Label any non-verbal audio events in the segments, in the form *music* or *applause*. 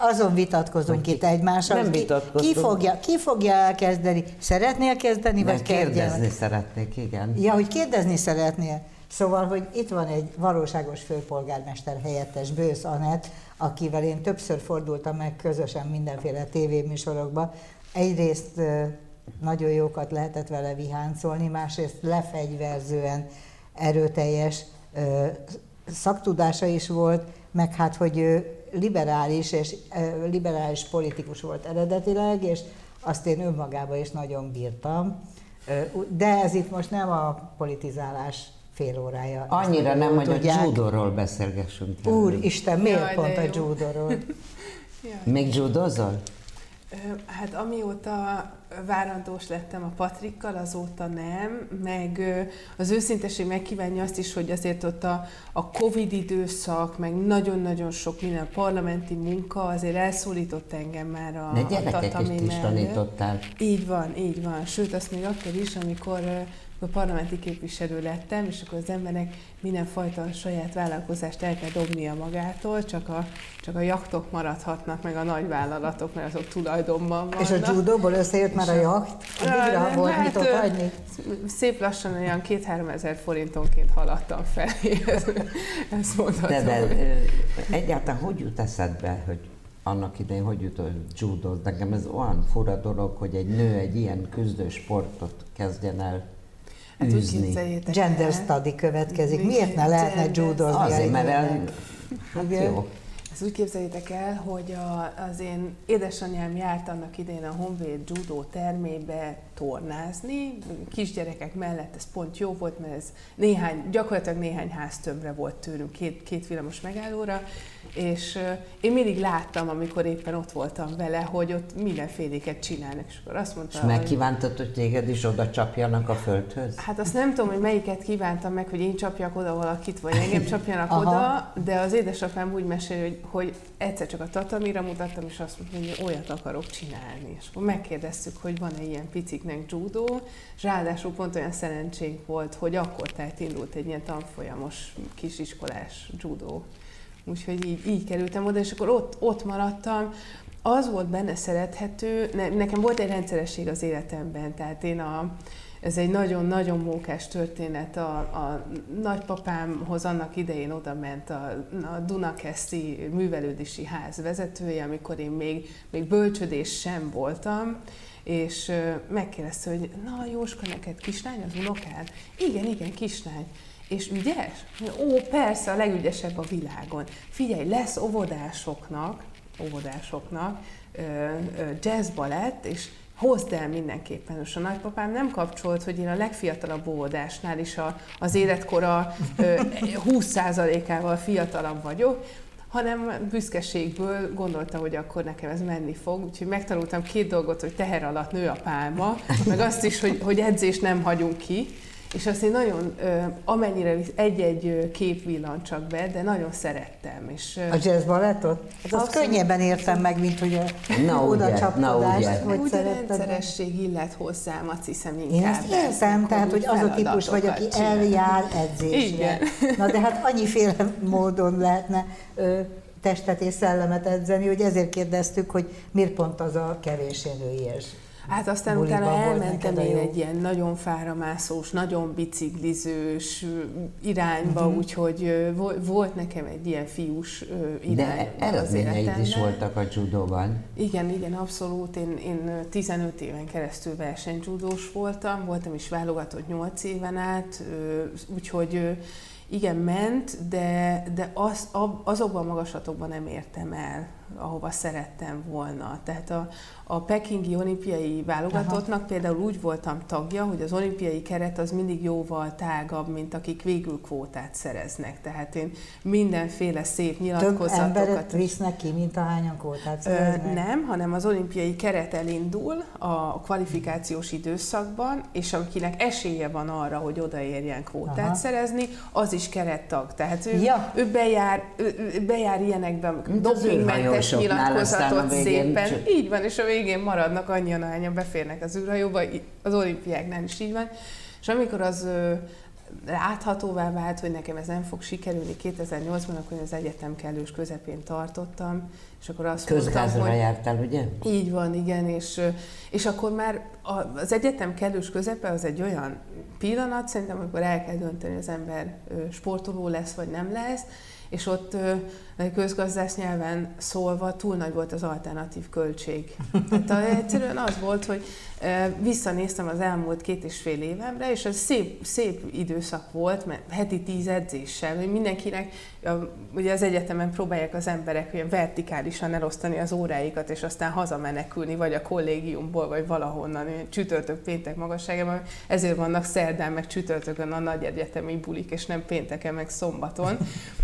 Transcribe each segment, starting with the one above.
azon vitatkozunk Ki- itt egymással. Nem ki, vitatkoztunk. ki, fogja, ki fogja elkezdeni? Szeretnél kezdeni, vagy kérdezni szeretnék, igen. Ja, hogy kérdezni szeretnél. Szóval, hogy itt van egy valóságos főpolgármester helyettes, Bősz Anett, akivel én többször fordultam meg közösen mindenféle tévéműsorokba. Egyrészt nagyon jókat lehetett vele viháncolni, másrészt lefegyverzően erőteljes szaktudása is volt, meg hát, hogy ő liberális és liberális politikus volt eredetileg, és azt én önmagában is nagyon bírtam. De ez itt most nem a politizálás fél órája. Annyira nem, hogy a tudják. judóról beszélgessünk. Úr, Isten, miért Jaj, pont a judóról? *laughs* Még judózol? Hát amióta várandós lettem a Patrikkal, azóta nem, meg az őszinteség megkívánja azt is, hogy azért ott a, a Covid időszak, meg nagyon-nagyon sok minden parlamenti munka azért elszólított engem már a, De a gyerekeket tatami is mellett. tanítottál. Így van, így van. Sőt, azt még akkor is, amikor a parlamenti képviselő lettem, és akkor az embernek mindenfajta saját vállalkozást el kell dobnia magától, csak a, csak a jaktok maradhatnak, meg a nagyvállalatok, mert azok tulajdonban vannak. És a judóból összejött már a jacht? Addigra Hát, volt mit ott ö, hagyni? Szép lassan olyan két-három ezer forintonként haladtam felé, *laughs* ezt mondhatom. De, de egyáltalán hogy jut eszedbe, hogy annak idején hogy jut, hogy judoz? Nekem ez olyan fura dolog, hogy egy nő egy ilyen küzdő sportot kezdjen el hát úgy űzni. Gender study következik. Miért ne lehetne judozni? Azért, egy mert el, hát jó. Ezt úgy képzeljétek el, hogy a, az én édesanyám járt annak idején a Honvéd judo termébe tornázni, kisgyerekek mellett ez pont jó volt, mert ez néhány, gyakorlatilag néhány ház többre volt tőlünk, két, két villamos megállóra, és én mindig láttam, amikor éppen ott voltam vele, hogy ott mindenféléket csinálnak, és akkor azt mondta, És megkívántad, hogy téged is oda csapjanak a földhöz? Hát azt nem tudom, hogy melyiket kívántam meg, hogy én csapjak oda valakit, vagy engem csapjanak *laughs* oda, de az édesapám úgy mesél, hogy, hogy egyszer csak a tatamira mutattam, és azt mondta, hogy olyat akarok csinálni. És akkor megkérdeztük, hogy van-e ilyen piciknek judó, és ráadásul pont olyan szerencsénk volt, hogy akkor tehát indult egy ilyen tanfolyamos kisiskolás judó. Úgyhogy így, így kerültem oda, és akkor ott, ott maradtam. Az volt benne szerethető, ne, nekem volt egy rendszeresség az életemben, tehát én a, ez egy nagyon-nagyon mókás történet. A, a nagypapámhoz annak idején oda ment a, a Dunakeszi művelődési ház vezetője, amikor én még, még bölcsödés sem voltam, és megkérdezte, hogy na Jóska, neked kislány az unokád? Igen, igen, kislány. És ügyes? Ó, persze, a legügyesebb a világon. Figyelj, lesz óvodásoknak, óvodásoknak ö, ö, jazz balett, és hozd el mindenképpen. És a nagypapám nem kapcsolt, hogy én a legfiatalabb óvodásnál is a, az életkora ö, *laughs* 20%-ával fiatalabb vagyok, hanem büszkeségből gondolta, hogy akkor nekem ez menni fog. Úgyhogy megtanultam két dolgot, hogy teher alatt nő a pálma, meg azt is, hogy, hogy edzést nem hagyunk ki. És azt én nagyon, amennyire egy-egy kép villan csak be, de nagyon szerettem. És, A jazz balettot? Hát azt Abszolút. könnyebben értem meg, mint hogy a Na oda csapkodást, hogy úgy rendszeresség illet hozzám, azt hiszem inkább. Én ezt értem, tehát, hogy az a típus vagy, aki csinál. eljár edzésre. Igen. Na de hát annyiféle módon lehetne ö, testet és szellemet edzeni, hogy ezért kérdeztük, hogy miért pont az a kevéssé nőies. Hát aztán buliban utána elmentem én egy ilyen nagyon fáramászós, nagyon biciklizős irányba, Mhm. úgyhogy volt nekem egy ilyen fiús irány De az eredményeid is voltak a judóban. Igen, igen, abszolút. Én, én ö, 15 éven keresztül versenyzsúdós voltam, voltam is válogatott 8 éven át, úgyhogy igen, ment, de, de az, ab- azokban a magaslatokban nem értem el, ahova szerettem volna. Tehát a, a pekingi olimpiai válogatottnak Aha. például úgy voltam tagja, hogy az olimpiai keret az mindig jóval tágabb, mint akik végül kvótát szereznek. Tehát én mindenféle szép Több nyilatkozatokat... emberet visznek ki, mint ahányan kótát Ö, szereznek. nem, hanem az olimpiai keret elindul a kvalifikációs időszakban, és akinek esélye van arra, hogy odaérjen kvótát Aha. Szerezni, az is kerettag. Tehát ő, Ja. ő bejár, ő, bejár ilyenekbe, Mint az dopingmentes a nyilatkozatot szépen. csak- Így van, és a végén maradnak annyian, ahányan beférnek az űrhajóba, az olimpiáknál is így van. És amikor az láthatóvá vált, hogy nekem ez nem fog sikerülni 2008-ban, akkor az egyetem kellős közepén tartottam, és akkor azt Közgázra mondtam, hogy... jártál, ugye? Így van, igen, és, és akkor már az egyetem kellős közepe az egy olyan pillanat, szerintem, amikor el kell dönteni, az ember sportoló lesz, vagy nem lesz, és ott közgazdász nyelven szólva túl nagy volt az alternatív költség. Tehát egyszerűen az volt, hogy visszanéztem az elmúlt két és fél évemre, és ez szép, szép időszak volt, mert heti tíz edzéssel, hogy mindenkinek, ugye az egyetemen próbálják az emberek olyan vertikálisan elosztani az óráikat, és aztán hazamenekülni, vagy a kollégiumból, vagy valahonnan, csütörtök, péntek magasságában, ezért vannak szerdán, meg csütörtökön a nagy egyetemi bulik, és nem pénteken, meg szombaton.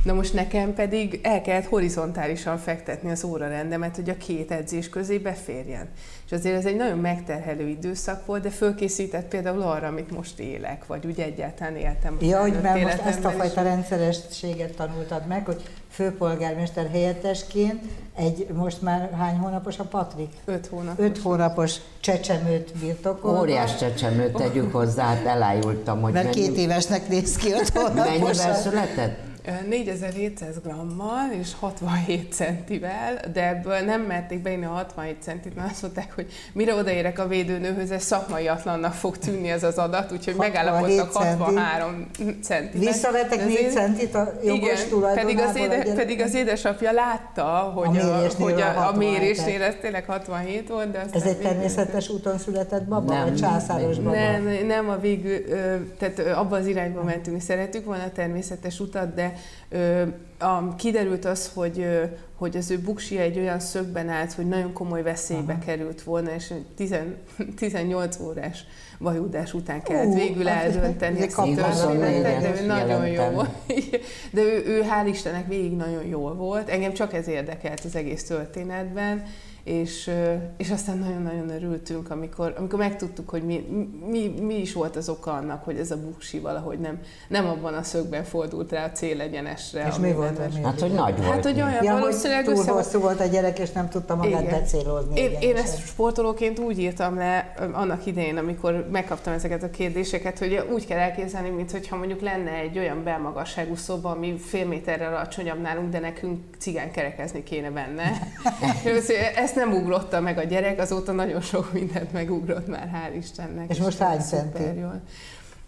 Na most nekem pedig el kellett horizontálisan fektetni az órarendemet, hogy a két edzés közé beférjen. És azért ez egy nagyon megterhelő időszak volt, de fölkészített például arra, amit most élek, vagy úgy egyáltalán éltem. Ja, hogy már most ezt a fajta rendszerességet tanultad meg, hogy főpolgármester helyettesként egy, most már hány hónapos a Patrik? Öt hónapos. Öt hónapos csecsemőt birtokol. Óriás csecsemőt tegyük hozzá, hát elájultam, hogy Mert mennyi... két évesnek néz ki öt hónapos. Mennyivel született? 4700 grammal és 67 centivel, de ebből nem merték beírni a 67 centit, mert azt mondták, hogy mire odaérek a védőnőhöz, ez szakmai atlannak fog tűnni ez az adat, úgyhogy megállapodtak 63 centit. Visszavettek 4 centit a jogos igen, pedig az, éde, pedig az édesapja látta, hogy a, a, hogy a, a mérésnél ez tényleg 67 volt, de Ez egy természetes úton született baba, nem, vagy császáros baba? Nem, nem, a végül, tehát abban az irányba mentünk, szeretük volna a természetes utat, de a, kiderült az, hogy, hogy az ő buksia egy olyan szögben állt, hogy nagyon komoly veszélybe Aha. került volna, és 10, 18 órás vajudás után kellett uh, végül eldönteni ezt a történetet, de ő nagyon jó volt. *laughs* De ő, ő hál' Istennek végig nagyon jól volt. Engem csak ez érdekelt az egész történetben, és, és aztán nagyon-nagyon örültünk, amikor, amikor megtudtuk, hogy mi, mi, mi is volt az oka annak, hogy ez a buksi valahogy nem, nem abban a szögben fordult rá a célegyenesre. És mi volt? Mi hát, hogy nagy volt. Hát, hogy olyan ja, valószínűleg túl össze... hosszú volt a gyerek, és nem tudta magát Igen. becélozni. Én, én ezt sportolóként úgy írtam le annak idején, amikor megkaptam ezeket a kérdéseket, hogy úgy kell elképzelni, mintha mondjuk lenne egy olyan belmagasságú szoba, ami fél méterrel alacsonyabb nálunk, de nekünk cigán kerekezni kéne benne. *laughs* ezt nem ugrotta meg a gyerek, azóta nagyon sok mindent megugrott már, hál' Istennek. És, most hány centi?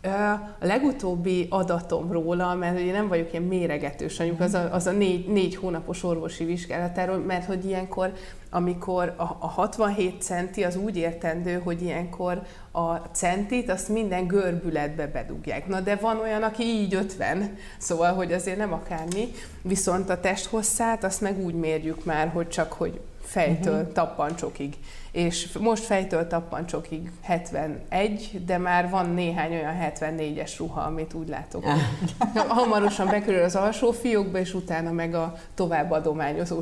A legutóbbi adatom róla, mert ugye nem vagyok ilyen méregetős anyuk, az a, az a négy, négy hónapos orvosi vizsgálatáról, mert hogy ilyenkor, amikor a, a 67 centi, az úgy értendő, hogy ilyenkor a centit azt minden görbületbe bedugják. Na de van olyan, aki így 50, szóval, hogy azért nem akármi, viszont a testhosszát azt meg úgy mérjük már, hogy csak, hogy fejtől uh-huh. tappancsokig. És most fejtől tappancsokig 71, de már van néhány olyan 74-es ruha, amit úgy látok. *laughs* Hamarosan bekerül az alsó fiókba, és utána meg a tovább adományozó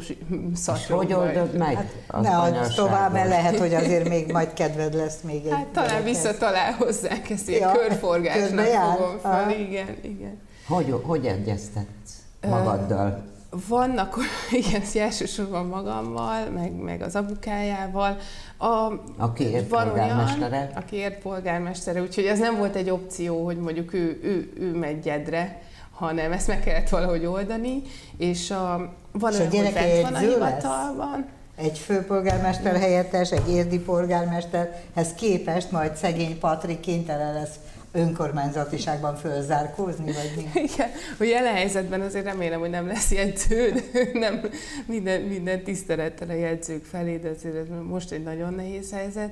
szatyorba. Hogy oldod meg? Hát, ne adj tovább, mert lehet, hogy azért még majd kedved lesz még egy Hát talán visszatalál hozzánk, ezt ilyen ja, körforgásnak fogom fel. Igen, igen. Hogy, hogy egyeztetsz magaddal? Vannak, *laughs* igen, elsősorban magammal, meg, meg az abukájával. A, aki ért van polgármestere. Olyan, aki ért polgármestere, úgyhogy ez nem volt egy opció, hogy mondjuk ő, ő, ő megy gyedre, hanem ezt meg kellett valahogy oldani, és a, van és olyan, hogy bent van a hivatalban. Egy főpolgármester helyettes, egy érdi polgármesterhez képest majd szegény Patrik kénytelen lesz önkormányzatiságban fölzárkózni, vagy mi? *laughs* Igen, hogy jelen helyzetben azért remélem, hogy nem lesz jegyző, *laughs* nem minden, minden tisztelettel a jegyzők felé, de azért most egy nagyon nehéz helyzet.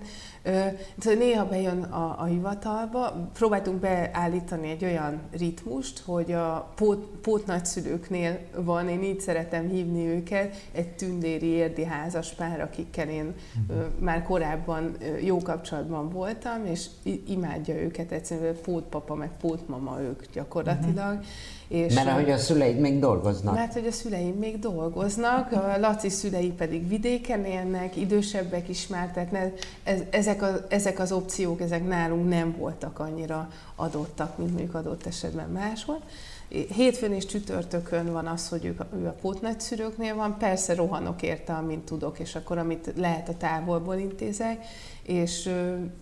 Szóval néha bejön a, a hivatalba, próbáltunk beállítani egy olyan ritmust, hogy a pót, pótnagyszülőknél van, én így szeretem hívni őket, egy tündéri érdi házas pár, akikkel én uh-huh. már korábban jó kapcsolatban voltam, és imádja őket egyszerűen, pótpapa meg pótmama ők gyakorlatilag. Uh-huh és Mert ahogy a szüleid még dolgoznak. Mert hogy a szüleim még dolgoznak, a Laci szülei pedig vidéken élnek, idősebbek is már, tehát ez, ezek, a, ezek az opciók, ezek nálunk nem voltak annyira adottak, mint mondjuk adott esetben máshol. Hétfőn és csütörtökön van az, hogy ők, ő a pótnagyszülőknél van, persze rohanok érte, amint tudok, és akkor amit lehet a távolból intézek, és,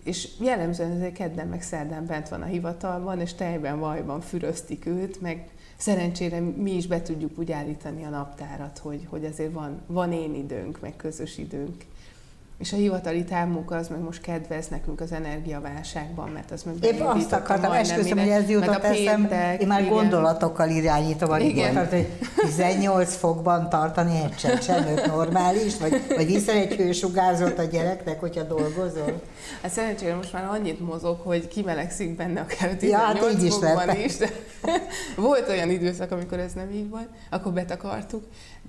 és jellemzően ezért kedden meg szerdán bent van a hivatalban, és teljben vajban füröztik őt, meg szerencsére mi is be tudjuk úgy állítani a naptárat, hogy, hogy azért van, van én időnk, meg közös időnk. És a hivatali támunk az meg most kedvez nekünk az energiaválságban, mert az meg Épp azt akartam, esküszöm, hogy ez jutott eszem, én már igen. gondolatokkal irányítom a riportot, hogy 18 fokban tartani egy csecsemőt normális, vagy, vagy viszel egy hősugárzott a gyereknek, hogyha dolgozol? Hát szerencsére most már annyit mozog, hogy kimelegszik benne akár 18 ja, hát így is fokban is. De *laughs* volt olyan időszak, amikor ez nem így volt, akkor betakartuk,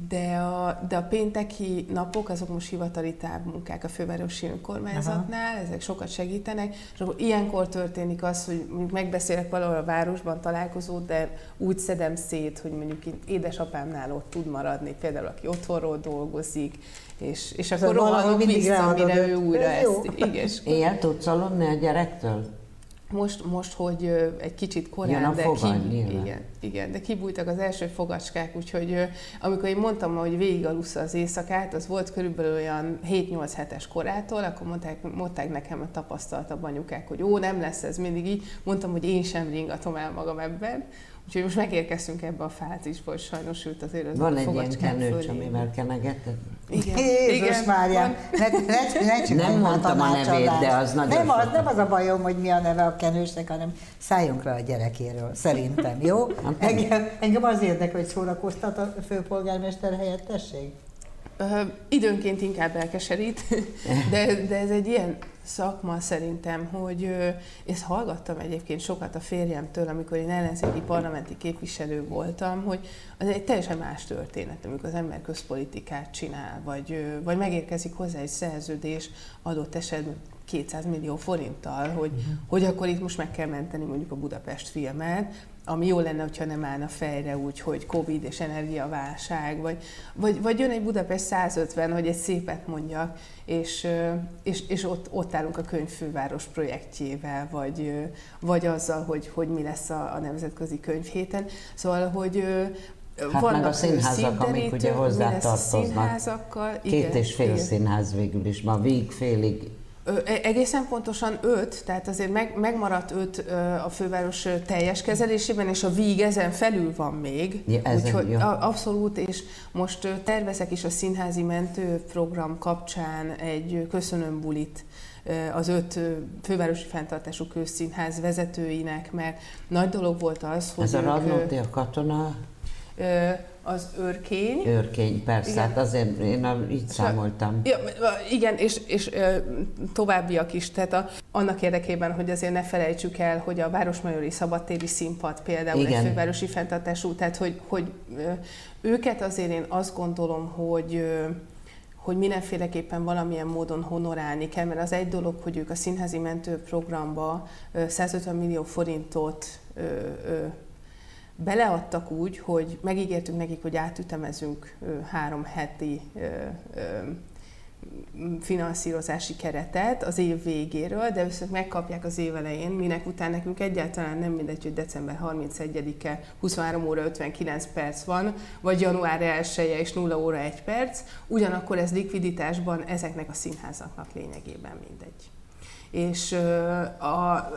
de a, de a pénteki napok, azok most hivatali távmunkák a fővárosi önkormányzatnál, Aha. ezek sokat segítenek, és akkor ilyenkor történik az, hogy mondjuk megbeszélek valahol a városban találkozót, de úgy szedem szét, hogy mondjuk itt édesapámnál ott tud maradni, például aki otthonról dolgozik, és, és akkor rohanok vissza, mire ő újra ezt. Igen, Éjjel tudsz aludni a gyerektől? Most, most, hogy egy kicsit korán, de, fogany, igen, igen, de kibújtak az első fogacskák, úgyhogy amikor én mondtam, hogy végig alussza az éjszakát, az volt körülbelül olyan 7-8 hetes korától, akkor mondták, mondták nekem a tapasztaltabb anyukák, hogy ó, nem lesz ez mindig így. Mondtam, hogy én sem ringatom el magam ebben, Úgyhogy most megérkeztünk ebbe a fázisba, hogy sajnos őt azért az Van egy ilyen kenőcs, amivel kenegeted? Igen. Jézus Igen, Máriám, ne, ne, ne *laughs* nem mondtam a nevét, de az nagyon nem az, nem az a bajom, hogy mi a neve a kenősnek, hanem szálljunk le a gyerekéről, szerintem, jó? *laughs* Engem, engem az érdekel, hogy szórakoztat a főpolgármester helyettesség? Ö, időnként inkább elkeserít, *laughs* de, de ez egy ilyen szakma szerintem, hogy ezt hallgattam egyébként sokat a férjemtől, amikor én ellenzéki parlamenti képviselő voltam, hogy az egy teljesen más történet, amikor az ember közpolitikát csinál, vagy, vagy megérkezik hozzá egy szerződés adott esetben 200 millió forinttal, hogy, uh-huh. hogy akkor itt most meg kell menteni mondjuk a Budapest filmet, ami jó lenne, hogyha nem állna fejre úgy, hogy Covid és energiaválság, vagy, vagy, vagy jön egy Budapest 150, hogy egy szépet mondjak, és, és, és ott, ott állunk a könyvfőváros projektjével, vagy, vagy azzal, hogy, hogy mi lesz a, a nemzetközi könyvhéten. Szóval, hogy Hát Vannak meg a színházak, amik ugye hozzá tartoznak. Két és fél igen. színház végül is, ma végig félig E, egészen pontosan öt, tehát azért meg, megmaradt öt a főváros teljes kezelésében, és a víg ezen felül van még. Ja, úgyhogy abszolút, és most tervezek is a színházi mentőprogram kapcsán egy köszönömbulit az öt fővárosi fenntartású közszínház vezetőinek, mert nagy dolog volt az, hogy Ez a Radnóti, a katona? Az őrkény. Őrkény, persze, igen. hát azért én így számoltam. Ja, igen, és, és továbbiak is, tehát a, annak érdekében, hogy azért ne felejtsük el, hogy a Városmajori Szabadtéri Színpad például igen. egy fővárosi fenntartású, tehát hogy, hogy őket azért én azt gondolom, hogy hogy mindenféleképpen valamilyen módon honorálni kell, mert az egy dolog, hogy ők a színházi mentőprogramba 150 millió forintot beleadtak úgy, hogy megígértünk nekik, hogy átütemezünk három heti finanszírozási keretet az év végéről, de viszont megkapják az év elején, minek után nekünk egyáltalán nem mindegy, hogy december 31-e 23 óra 59 perc van, vagy január 1 -e és 0 óra 1 perc, ugyanakkor ez likviditásban ezeknek a színházaknak lényegében mindegy. És a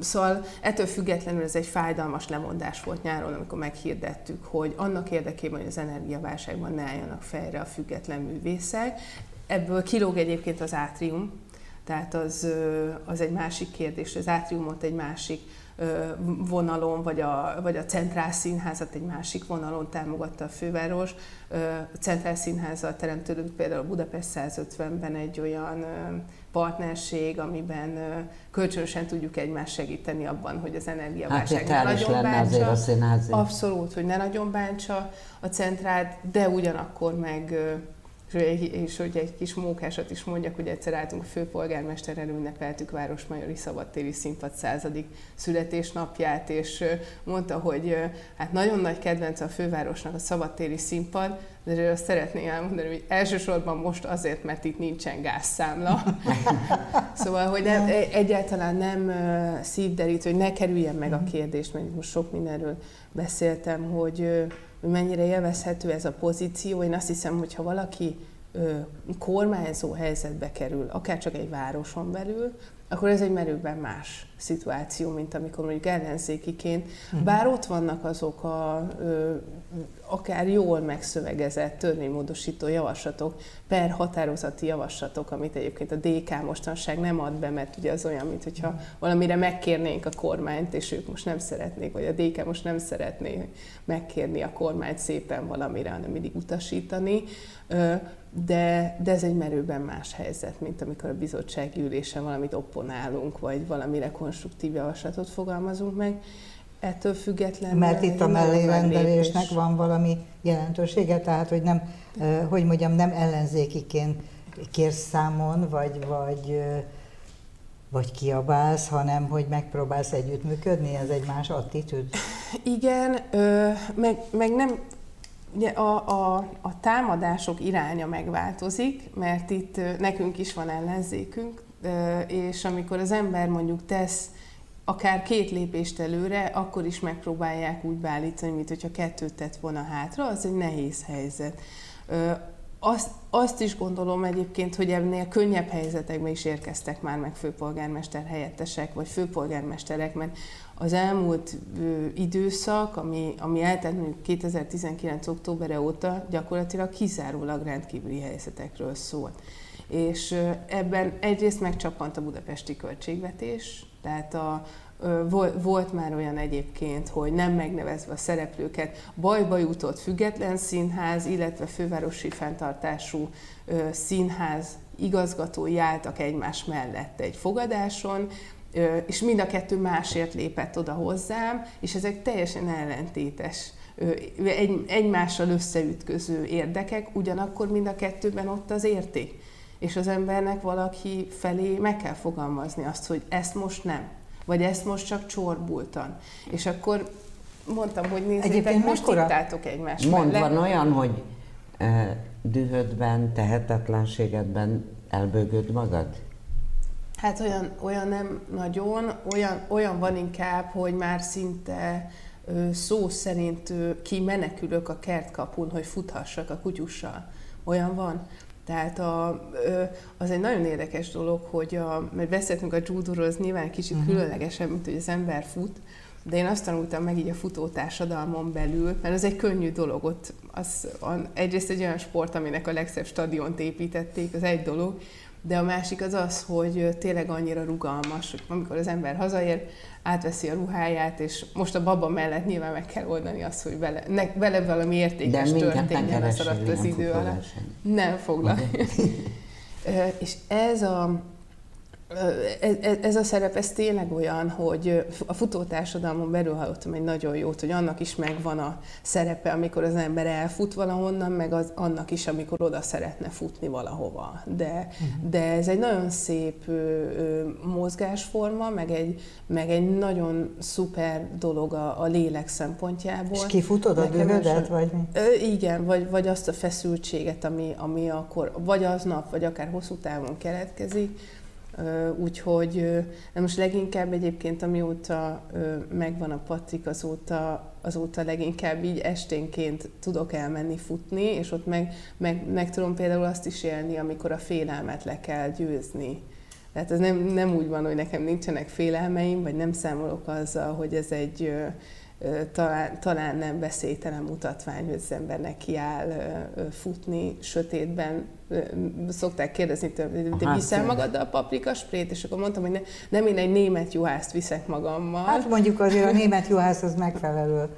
Szóval ettől függetlenül ez egy fájdalmas lemondás volt nyáron, amikor meghirdettük, hogy annak érdekében, hogy az energiaválságban ne álljanak fejre a független művészek. Ebből kilóg egyébként az átrium, tehát az, az egy másik kérdés. Az átriumot egy másik vonalon, vagy a, vagy a Centrál Színházat egy másik vonalon támogatta a főváros. A Centrál Színházzal teremtődött például Budapest 150-ben egy olyan partnerség, amiben kölcsönösen tudjuk egymást segíteni abban, hogy az energiaválság hát, ne nagyon bántsa. A színházi. Abszolút, hogy ne nagyon bántsa a centrát, de ugyanakkor meg és hogy egy kis mókásat is mondjak, hogy egyszer álltunk a főpolgármesterrel, ünnepeltük Városmajori Szabadtéri Színpad századik születésnapját, és mondta, hogy hát nagyon nagy kedvenc a fővárosnak a szabadtéri színpad, de azt szeretném elmondani, hogy elsősorban most azért, mert itt nincsen gázszámla. *laughs* szóval, hogy nem, egyáltalán nem szívderít, hogy ne kerüljen meg a mhm. kérdés, mert most sok mindenről beszéltem, hogy hogy mennyire élvezhető ez a pozíció. Én azt hiszem, hogy ha valaki kormányzó helyzetbe kerül, akár csak egy városon belül, akkor ez egy merőben más szituáció, mint amikor mondjuk ellenzékiként, mhm. bár ott vannak azok a ö, akár jól megszövegezett törvénymódosító javaslatok, per határozati javaslatok, amit egyébként a DK mostanság nem ad be, mert ugye az olyan, mint hogyha mhm. valamire megkérnénk a kormányt, és ők most nem szeretnék, vagy a DK most nem szeretné megkérni a kormányt szépen valamire, hanem mindig utasítani de, de ez egy merőben más helyzet, mint amikor a bizottsági ülésen valamit opponálunk, vagy valamire konstruktív javaslatot fogalmazunk meg. Ettől függetlenül... Mert itt a mellérendelésnek van valami jelentősége, tehát hogy nem, hogy mondjam, nem ellenzékiként kérsz számon, vagy, vagy, vagy kiabálsz, hanem hogy megpróbálsz együttműködni, ez egy más attitűd? Igen, meg, meg nem Ugye a, a, a támadások iránya megváltozik, mert itt nekünk is van ellenzékünk, és amikor az ember mondjuk tesz akár két lépést előre, akkor is megpróbálják úgy beállítani, mint hogyha kettőt tett volna hátra, az egy nehéz helyzet. Azt, azt is gondolom egyébként, hogy ennél könnyebb helyzetekben is érkeztek már meg főpolgármester helyettesek, vagy főpolgármesterek, mert az elmúlt ö, időszak, ami, ami eltelt mondjuk 2019. októberre óta, gyakorlatilag kizárólag rendkívüli helyzetekről szólt. És ebben egyrészt megcsapant a budapesti költségvetés, tehát a, volt már olyan egyébként, hogy nem megnevezve a szereplőket, bajba jutott független színház, illetve fővárosi fenntartású színház igazgatói álltak egymás mellett egy fogadáson, és mind a kettő másért lépett oda hozzám, és ezek teljesen ellentétes egy, egymással összeütköző érdekek, ugyanakkor mind a kettőben ott az érték. És az embernek valaki felé meg kell fogalmazni azt, hogy ezt most nem, vagy ezt most csak csorbultan. És akkor mondtam, hogy nézzétek, Egyébként most ittátok egymás Mond, mellett. van olyan, hogy e, dühödben, tehetetlenségedben elbőgöd magad? Hát olyan, olyan nem nagyon, olyan, olyan van inkább, hogy már szinte szó szerint kimenekülök a kertkapun, hogy futhassak a kutyussal. Olyan van. Tehát a, az egy nagyon érdekes dolog, hogy a, mert beszéltünk a judóról, az nyilván kicsit uh-huh. különlegesebb, mint hogy az ember fut, de én azt tanultam meg így a futótársadalmon belül, mert az egy könnyű dolog. Ott az, egyrészt egy olyan sport, aminek a legszebb stadiont építették, az egy dolog, de a másik az az, hogy tényleg annyira rugalmas, hogy amikor az ember hazaér, átveszi a ruháját, és most a baba mellett nyilván meg kell oldani azt, hogy vele, ne, vele valami értékes De történjen az alatt az idő alatt. Nem foglal. *laughs* és ez a ez, ez a szerep, ez tényleg olyan, hogy a futótársadalmon belül hallottam egy nagyon jót, hogy annak is megvan a szerepe, amikor az ember elfut valahonnan, meg az, annak is, amikor oda szeretne futni valahova. De, uh-huh. de ez egy nagyon szép ö, ö, mozgásforma, meg egy, meg egy nagyon szuper dolog a, a lélek szempontjából. És kifutod a dühödet, vagy mi? Ö, igen, vagy, vagy azt a feszültséget, ami, ami akkor vagy aznap, vagy akár hosszú távon keletkezik, Úgyhogy most leginkább egyébként, amióta megvan a Patrik, azóta, azóta leginkább így esténként tudok elmenni futni, és ott meg, meg, meg tudom például azt is élni, amikor a félelmet le kell győzni. Tehát ez nem, nem úgy van, hogy nekem nincsenek félelmeim, vagy nem számolok azzal, hogy ez egy talán, talán nem veszélytelen mutatvány, hogy az embernek kiáll futni sötétben. Szokták kérdezni tőlem, de viszel magaddal a paprikasprét? És akkor mondtam, hogy ne, nem én egy német juhászt viszek magammal. Hát mondjuk azért a német juhász az megfelelő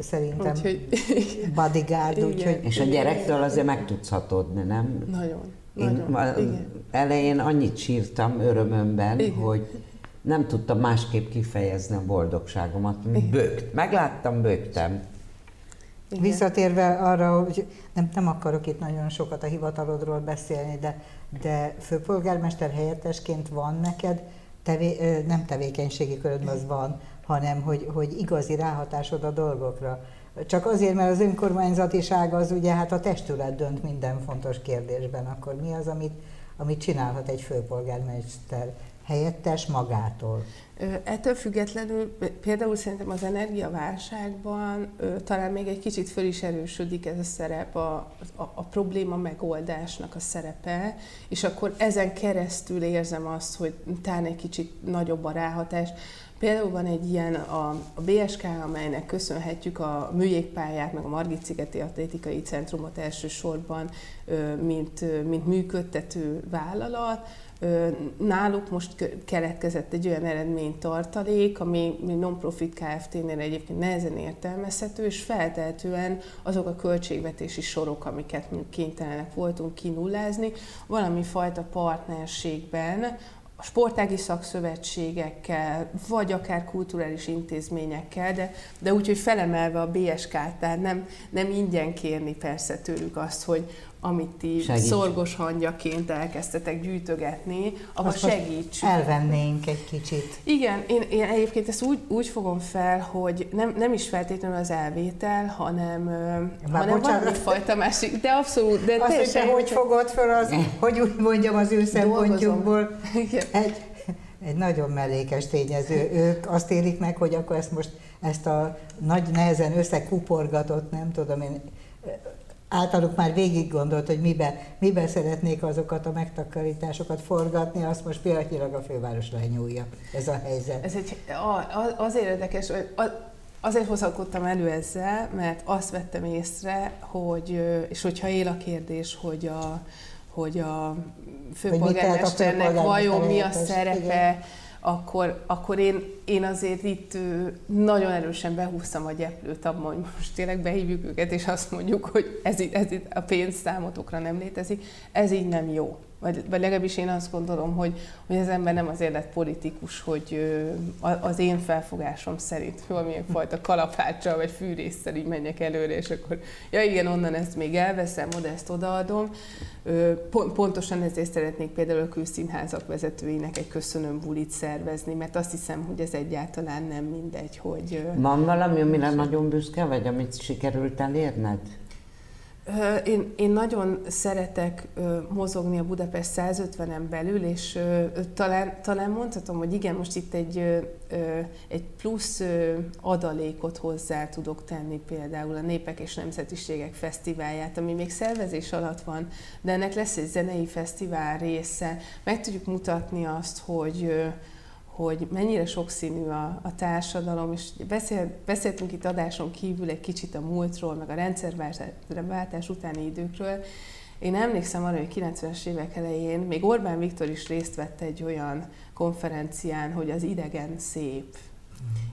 szerintem úgyhogy, *laughs* bodyguard. Úgyhogy... És a gyerektől azért meg tudsz hatódni, nem? Nagyon. Én nagyon, igen. elején annyit sírtam örömömben, igen. hogy nem tudtam másképp kifejezni a boldogságomat. Bőgt. Megláttam, bőgtem. Igen. Visszatérve arra, hogy nem, nem akarok itt nagyon sokat a hivatalodról beszélni, de, de főpolgármester helyettesként van neked, tevé, nem tevékenységi köröd, az van, hanem hogy, hogy igazi ráhatásod a dolgokra. Csak azért, mert az önkormányzatiság az ugye hát a testület dönt minden fontos kérdésben, akkor mi az, amit, amit csinálhat egy főpolgármester helyettes magától? Ettől függetlenül például szerintem az energiaválságban talán még egy kicsit föl is erősödik ez a szerep, a, a, a probléma megoldásnak a szerepe, és akkor ezen keresztül érzem azt, hogy talán egy kicsit nagyobb a ráhatás. Például van egy ilyen a, a BSK, amelynek köszönhetjük a műjégpályát, meg a Margit Szigeti Atlétikai Centrumot elsősorban, mint, mint működtető vállalat, Náluk most keletkezett egy olyan eredménytartalék, ami non-profit Kft-nél egyébként nehezen értelmezhető, és feltehetően azok a költségvetési sorok, amiket mi kénytelenek voltunk kinullázni, valami fajta partnerségben a sportági szakszövetségekkel, vagy akár kulturális intézményekkel, de, de úgy, hogy felemelve a BSK-t, tehát nem, nem ingyen kérni persze tőlük azt, hogy, amit ti Segíts. szorgos hangyaként elkezdtetek gyűjtögetni, abban segítsünk. Elvennénk egy kicsit. Igen, én, én egyébként ezt úgy, úgy fogom fel, hogy nem, nem is feltétlenül az elvétel, hanem, Már hanem valami fajta másik, de abszolút. De Azt is, hogy fogod fel, az, hogy úgy mondjam az ő szempontjukból. Egy, egy nagyon mellékes tényező. Ők azt élik meg, hogy akkor ezt most ezt a nagy nehezen összekuporgatott, nem tudom én, általuk már végig gondolt, hogy mibe, mibe szeretnék azokat a megtakarításokat forgatni, azt most pillanatnyilag a főváros lenyúlja ez a helyzet. Ez egy, azért érdekes, azért hozalkodtam elő ezzel, mert azt vettem észre, hogy, és hogyha él a kérdés, hogy a, hogy a főpolgármesternek vajon mi a szerepe, igen akkor, akkor én, én azért itt nagyon erősen behúztam a gyeplőt abban, hogy most tényleg behívjuk őket, és azt mondjuk, hogy ez, ez a pénz számotokra nem létezik, ez így nem jó. Vagy, vagy legalábbis én azt gondolom, hogy, hogy az ember nem azért lett politikus, hogy az én felfogásom szerint valamilyen fajta kalapáccsal vagy fűrészsel így menjek előre, és akkor ja igen, onnan ezt még elveszem, oda ezt odaadom. Pontosan ezért szeretnék például a külszínházak vezetőinek egy köszönöm bulit szervezni, mert azt hiszem, hogy ez egyáltalán nem mindegy, hogy... Van valami, amire nagyon büszke vagy, amit sikerült elérned? Én, én nagyon szeretek mozogni a Budapest 150-en belül, és talán, talán mondhatom, hogy igen, most itt egy, egy plusz adalékot hozzá tudok tenni például a Népek és Nemzetiségek Fesztiválját, ami még szervezés alatt van, de ennek lesz egy zenei fesztivál része. Meg tudjuk mutatni azt, hogy hogy mennyire sokszínű a, a társadalom, és beszél, beszéltünk itt adáson kívül egy kicsit a múltról, meg a rendszerváltás utáni időkről. Én emlékszem arra, hogy 90-es évek elején még Orbán Viktor is részt vett egy olyan konferencián, hogy az idegen szép.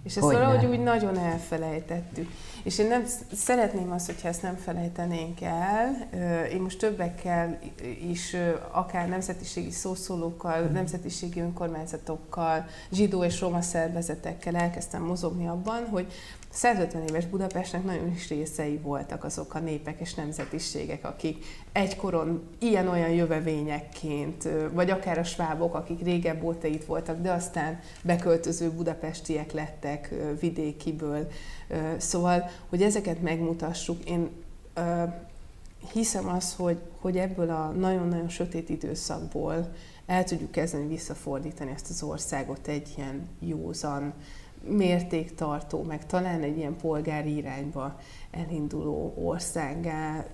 És ezt valahogy úgy nagyon elfelejtettük. És én nem szeretném azt, hogyha ezt nem felejtenénk el. Én most többekkel is, akár nemzetiségi szószólókkal, mm. nemzetiségi önkormányzatokkal, zsidó és roma szervezetekkel elkezdtem mozogni abban, hogy 150 éves Budapestnek nagyon is részei voltak azok a népek és nemzetiségek, akik egykoron ilyen-olyan jövevényekként, vagy akár a svábok, akik régebb óta itt voltak, de aztán beköltöző budapestiek lettek vidékiből. Szóval, hogy ezeket megmutassuk, én hiszem azt, hogy, hogy ebből a nagyon-nagyon sötét időszakból el tudjuk kezdeni visszafordítani ezt az országot egy ilyen józan, mértéktartó, meg talán egy ilyen polgári irányba elinduló országá.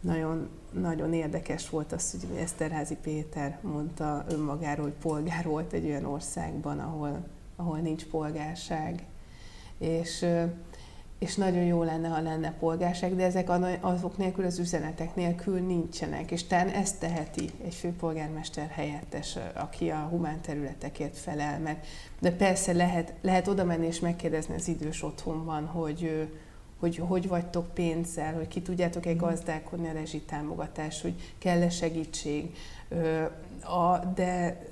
Nagyon, nagyon érdekes volt az, hogy Eszterházi Péter mondta önmagáról, hogy polgár volt egy olyan országban, ahol, ahol nincs polgárság. És, és nagyon jó lenne, ha lenne polgárság, de ezek azok nélkül, az üzenetek nélkül nincsenek. És talán ezt teheti egy főpolgármester helyettes, aki a humán területekért felel, mert de persze lehet, lehet oda menni és megkérdezni az idős otthonban, hogy hogy hogy vagytok pénzzel, hogy ki tudjátok-e mm. gazdálkodni a rezsitámogatás, hogy kell-e segítség. De,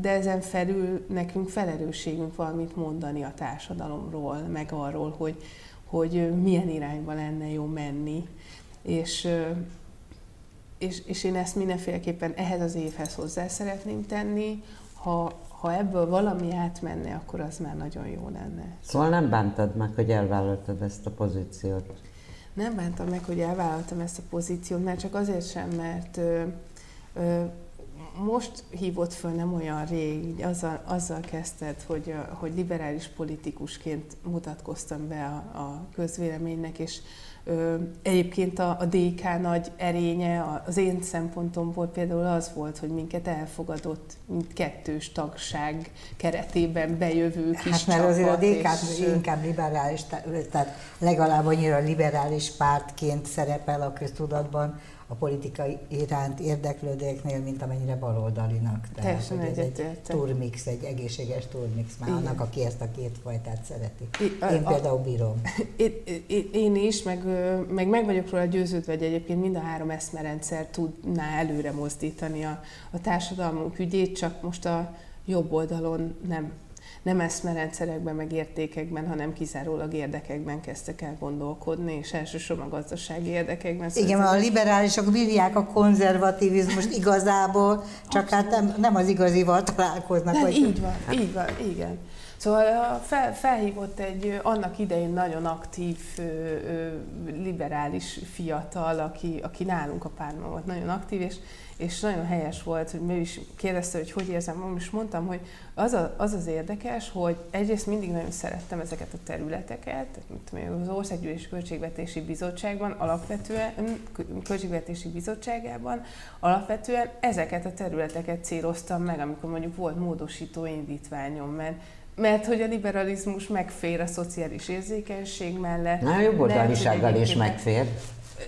de ezen felül nekünk felelősségünk valamit mondani a társadalomról, meg arról, hogy, hogy milyen irányba lenne jó menni. És, és, és én ezt mindenféleképpen ehhez az évhez hozzá szeretném tenni. Ha, ha ebből valami átmenne, akkor az már nagyon jó lenne. Szóval nem bántad meg, hogy elvállaltad ezt a pozíciót? Nem bántam meg, hogy elvállaltam ezt a pozíciót, mert csak azért sem, mert ö, ö, most hívott föl nem olyan rég, azzal, azzal kezdted, hogy, hogy liberális politikusként mutatkoztam be a, a közvéleménynek, és ö, egyébként a, a DK nagy erénye az én szempontomból például az volt, hogy minket elfogadott, mint kettős tagság keretében bejövő kis Hát mert azért a DK és, inkább liberális, tehát legalább annyira liberális pártként szerepel a köztudatban, a politikai iránt érdeklődőknél, mint amennyire baloldalinak. Tehát, Teljesen hogy ez egy turmix, egy egészséges turmix, már Igen. annak, aki ezt a két fajtát szereti. I, én a, például bírom. *laughs* Én, én is, meg, meg meg vagyok róla győződve, hogy egyébként mind a három eszmerendszer tudná előre mozdítani a, a társadalmunk ügyét, csak most a jobb oldalon nem nem eszmerendszerekben, meg értékekben, hanem kizárólag érdekekben kezdtek el gondolkodni, és elsősorban a gazdasági érdekekben. Szóval Igen, a liberálisok bírják a konzervativizmust igazából, csak hát nem, nem az igazival találkoznak. Nem, vagy... így van, így van, igen. Szóval fel, felhívott egy annak idején nagyon aktív liberális fiatal, aki, aki nálunk a párban volt, nagyon aktív, és és nagyon helyes volt, hogy ő is kérdezte, hogy hogy érzem, és mondtam, hogy az, a, az az érdekes, hogy egyrészt mindig nagyon szerettem ezeket a területeket, mint az Országgyűlési Költségvetési Bizottságban, alapvetően, Költségvetési Bizottságában alapvetően ezeket a területeket céloztam meg, amikor mondjuk volt módosító indítványom, mert mert hogy a liberalizmus megfér a szociális érzékenység mellett. Na, jobb oldalisággal is megfér.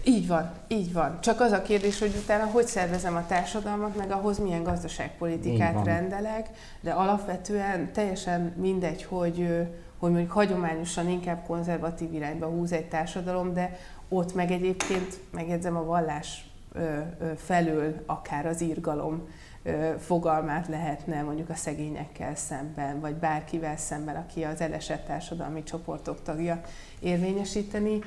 Így van, így van. Csak az a kérdés, hogy utána hogy szervezem a társadalmat, meg ahhoz milyen gazdaságpolitikát rendelek, de alapvetően teljesen mindegy, hogy, hogy mondjuk hagyományosan inkább konzervatív irányba húz egy társadalom, de ott meg egyébként, megjegyzem a vallás felől akár az írgalom fogalmát lehetne mondjuk a szegényekkel szemben, vagy bárkivel szemben, aki az elesett társadalmi csoportok tagja érvényesíteni.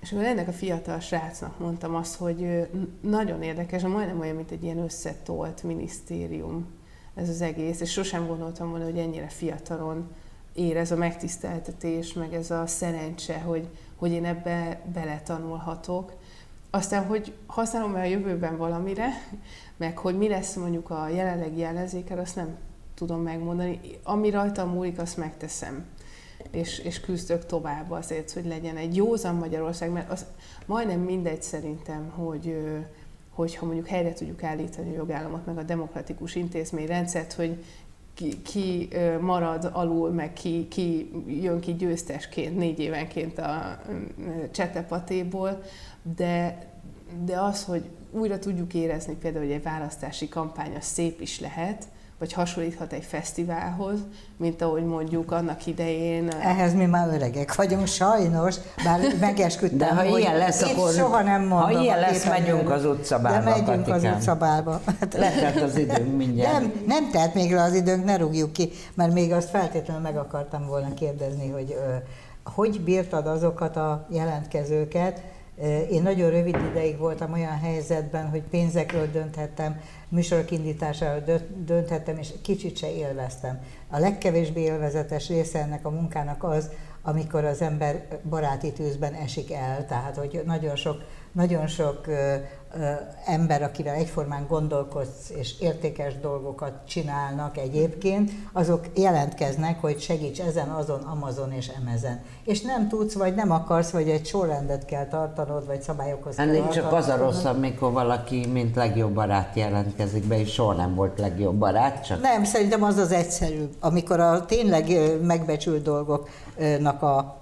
És akkor ennek a fiatal srácnak mondtam azt, hogy nagyon érdekes, majdnem olyan, mint egy ilyen összetolt minisztérium ez az egész, és sosem gondoltam volna, hogy ennyire fiatalon ér ez a megtiszteltetés, meg ez a szerencse, hogy, hogy én ebbe beletanulhatok. Aztán, hogy használom el a jövőben valamire, meg hogy mi lesz mondjuk a jelenlegi ellenzékel, azt nem tudom megmondani. Ami rajta múlik, azt megteszem és, és küzdök tovább azért, hogy legyen egy józan Magyarország, mert az majdnem mindegy szerintem, hogy hogyha mondjuk helyre tudjuk állítani a jogállamot, meg a demokratikus intézményrendszert, hogy ki, ki marad alul, meg ki, ki jön ki győztesként négy évenként a csetepatéból, de, de az, hogy újra tudjuk érezni például, hogy egy választási kampány az szép is lehet, vagy hasonlíthat egy fesztiválhoz, mint ahogy mondjuk annak idején. Ehhez mi már öregek vagyunk, sajnos, bár megesküdtem, De ha hogy ilyen lesz, akkor soha nem mondom. Ha ilyen lesz, megyünk az utcabálba. De megyünk Katikán. az utcabálba. *laughs* Letelt az időnk mindjárt. Nem, nem telt még le az időnk, ne rúgjuk ki, mert még azt feltétlenül meg akartam volna kérdezni, hogy hogy bírtad azokat a jelentkezőket, én nagyon rövid ideig voltam olyan helyzetben, hogy pénzekről dönthettem, műsorok indításáról dönthettem, és kicsit se élveztem. A legkevésbé élvezetes része ennek a munkának az, amikor az ember baráti tűzben esik el, tehát hogy nagyon sok, nagyon sok ember, akivel egyformán gondolkodsz és értékes dolgokat csinálnak egyébként, azok jelentkeznek, hogy segíts ezen, azon, Amazon és Emezen. És nem tudsz, vagy nem akarsz, vagy egy sorrendet kell tartanod, vagy szabályokhoz kell Ennél csak az a rosszabb, mikor valaki, mint legjobb barát jelentkezik be, és soha nem volt legjobb barát, csak... Nem, szerintem az az egyszerűbb, amikor a tényleg megbecsült dolgoknak a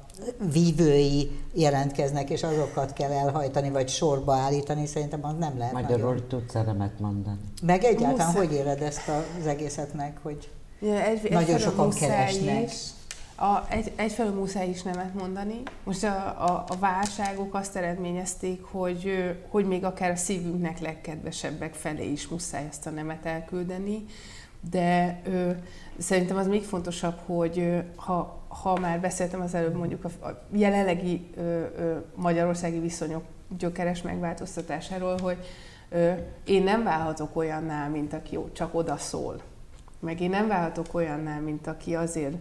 vívői jelentkeznek, és azokat kell elhajtani, vagy sorba állítani, szerintem az nem lehet Magyarul nagyon. tudsz elemet mondani. Meg egyáltalán muszáj. hogy éled ezt az egészet meg, hogy ja, egy, nagyon sokan keresnek? Is. A, egy, egyfelől muszáj is nemet mondani. Most a, a, a válságok azt eredményezték, hogy, hogy még akár a szívünknek legkedvesebbek felé is muszáj ezt a nemet elküldeni de ö, szerintem az még fontosabb, hogy ö, ha, ha már beszéltem az előbb mondjuk a, a jelenlegi ö, ö, magyarországi viszonyok gyökeres megváltoztatásáról, hogy ö, én nem válhatok olyanná, mint aki csak oda szól. Meg én nem válhatok olyanná, mint aki azért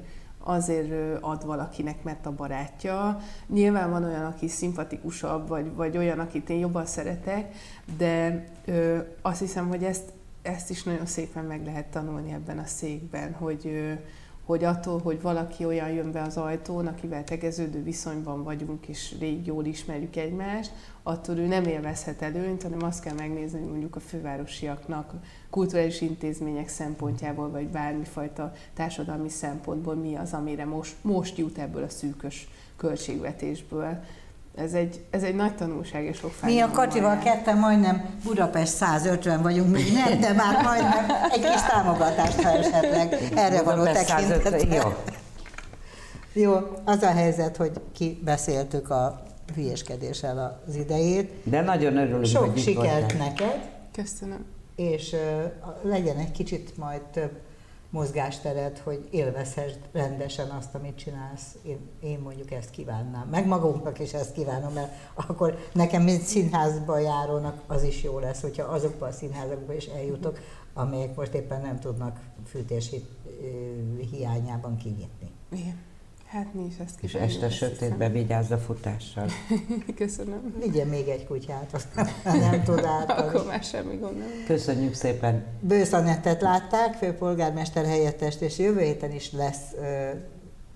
azért ad valakinek, mert a barátja. Nyilván van olyan, aki szimpatikusabb, vagy, vagy olyan, akit én jobban szeretek, de ö, azt hiszem, hogy ezt, ezt is nagyon szépen meg lehet tanulni ebben a székben, hogy, hogy attól, hogy valaki olyan jön be az ajtón, akivel tegeződő viszonyban vagyunk, és rég jól ismerjük egymást, attól ő nem élvezhet előnyt, hanem azt kell megnézni, hogy mondjuk a fővárosiaknak kulturális intézmények szempontjából, vagy bármifajta társadalmi szempontból mi az, amire most, most jut ebből a szűkös költségvetésből. Ez egy, ez egy nagy tanulság, és sok Mi a Katival ketten majdnem Budapest 150 vagyunk, még nem, de már majdnem egy kis támogatást, ha esetleg erre való tekintet. Jó. Jó, az a helyzet, hogy ki beszéltük a hülyeskedéssel az idejét. De nagyon örülök, Sok hogy sikert neked. Köszönöm. És uh, legyen egy kicsit majd több mozgástered, hogy élvezhessd rendesen azt, amit csinálsz. Én, én mondjuk ezt kívánnám. Meg magunknak is ezt kívánom, mert akkor nekem, mint színházba járónak, az is jó lesz, hogyha azokba a színházakba is eljutok, amelyek most éppen nem tudnak fűtés hiányában kinyitni. Igen. Hát mi is ezt És este sötétben vigyázz a futással. *laughs* Köszönöm. Vigye még egy kutyát, azt nem tud átadni. Akkor már semmi gond nem. Köszönjük szépen. Bősz Anettet látták, főpolgármester helyettest, és jövő héten is lesz ö,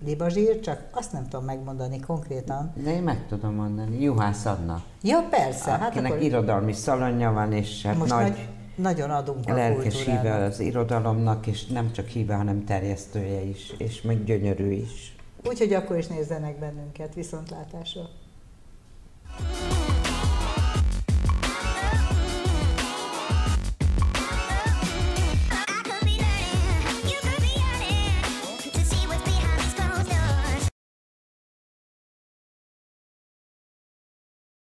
libazsír, csak azt nem tudom megmondani konkrétan. De én meg tudom mondani. Juhász Anna. Ja, persze. Hát akinek akkor... irodalmi szalonja van, és hát Most nagy, nagy nagyon adunk a lelkes híve az irodalomnak, és nem csak híve, hanem terjesztője is, és meg gyönyörű is. Úgyhogy akkor is nézzenek bennünket. Viszontlátásra!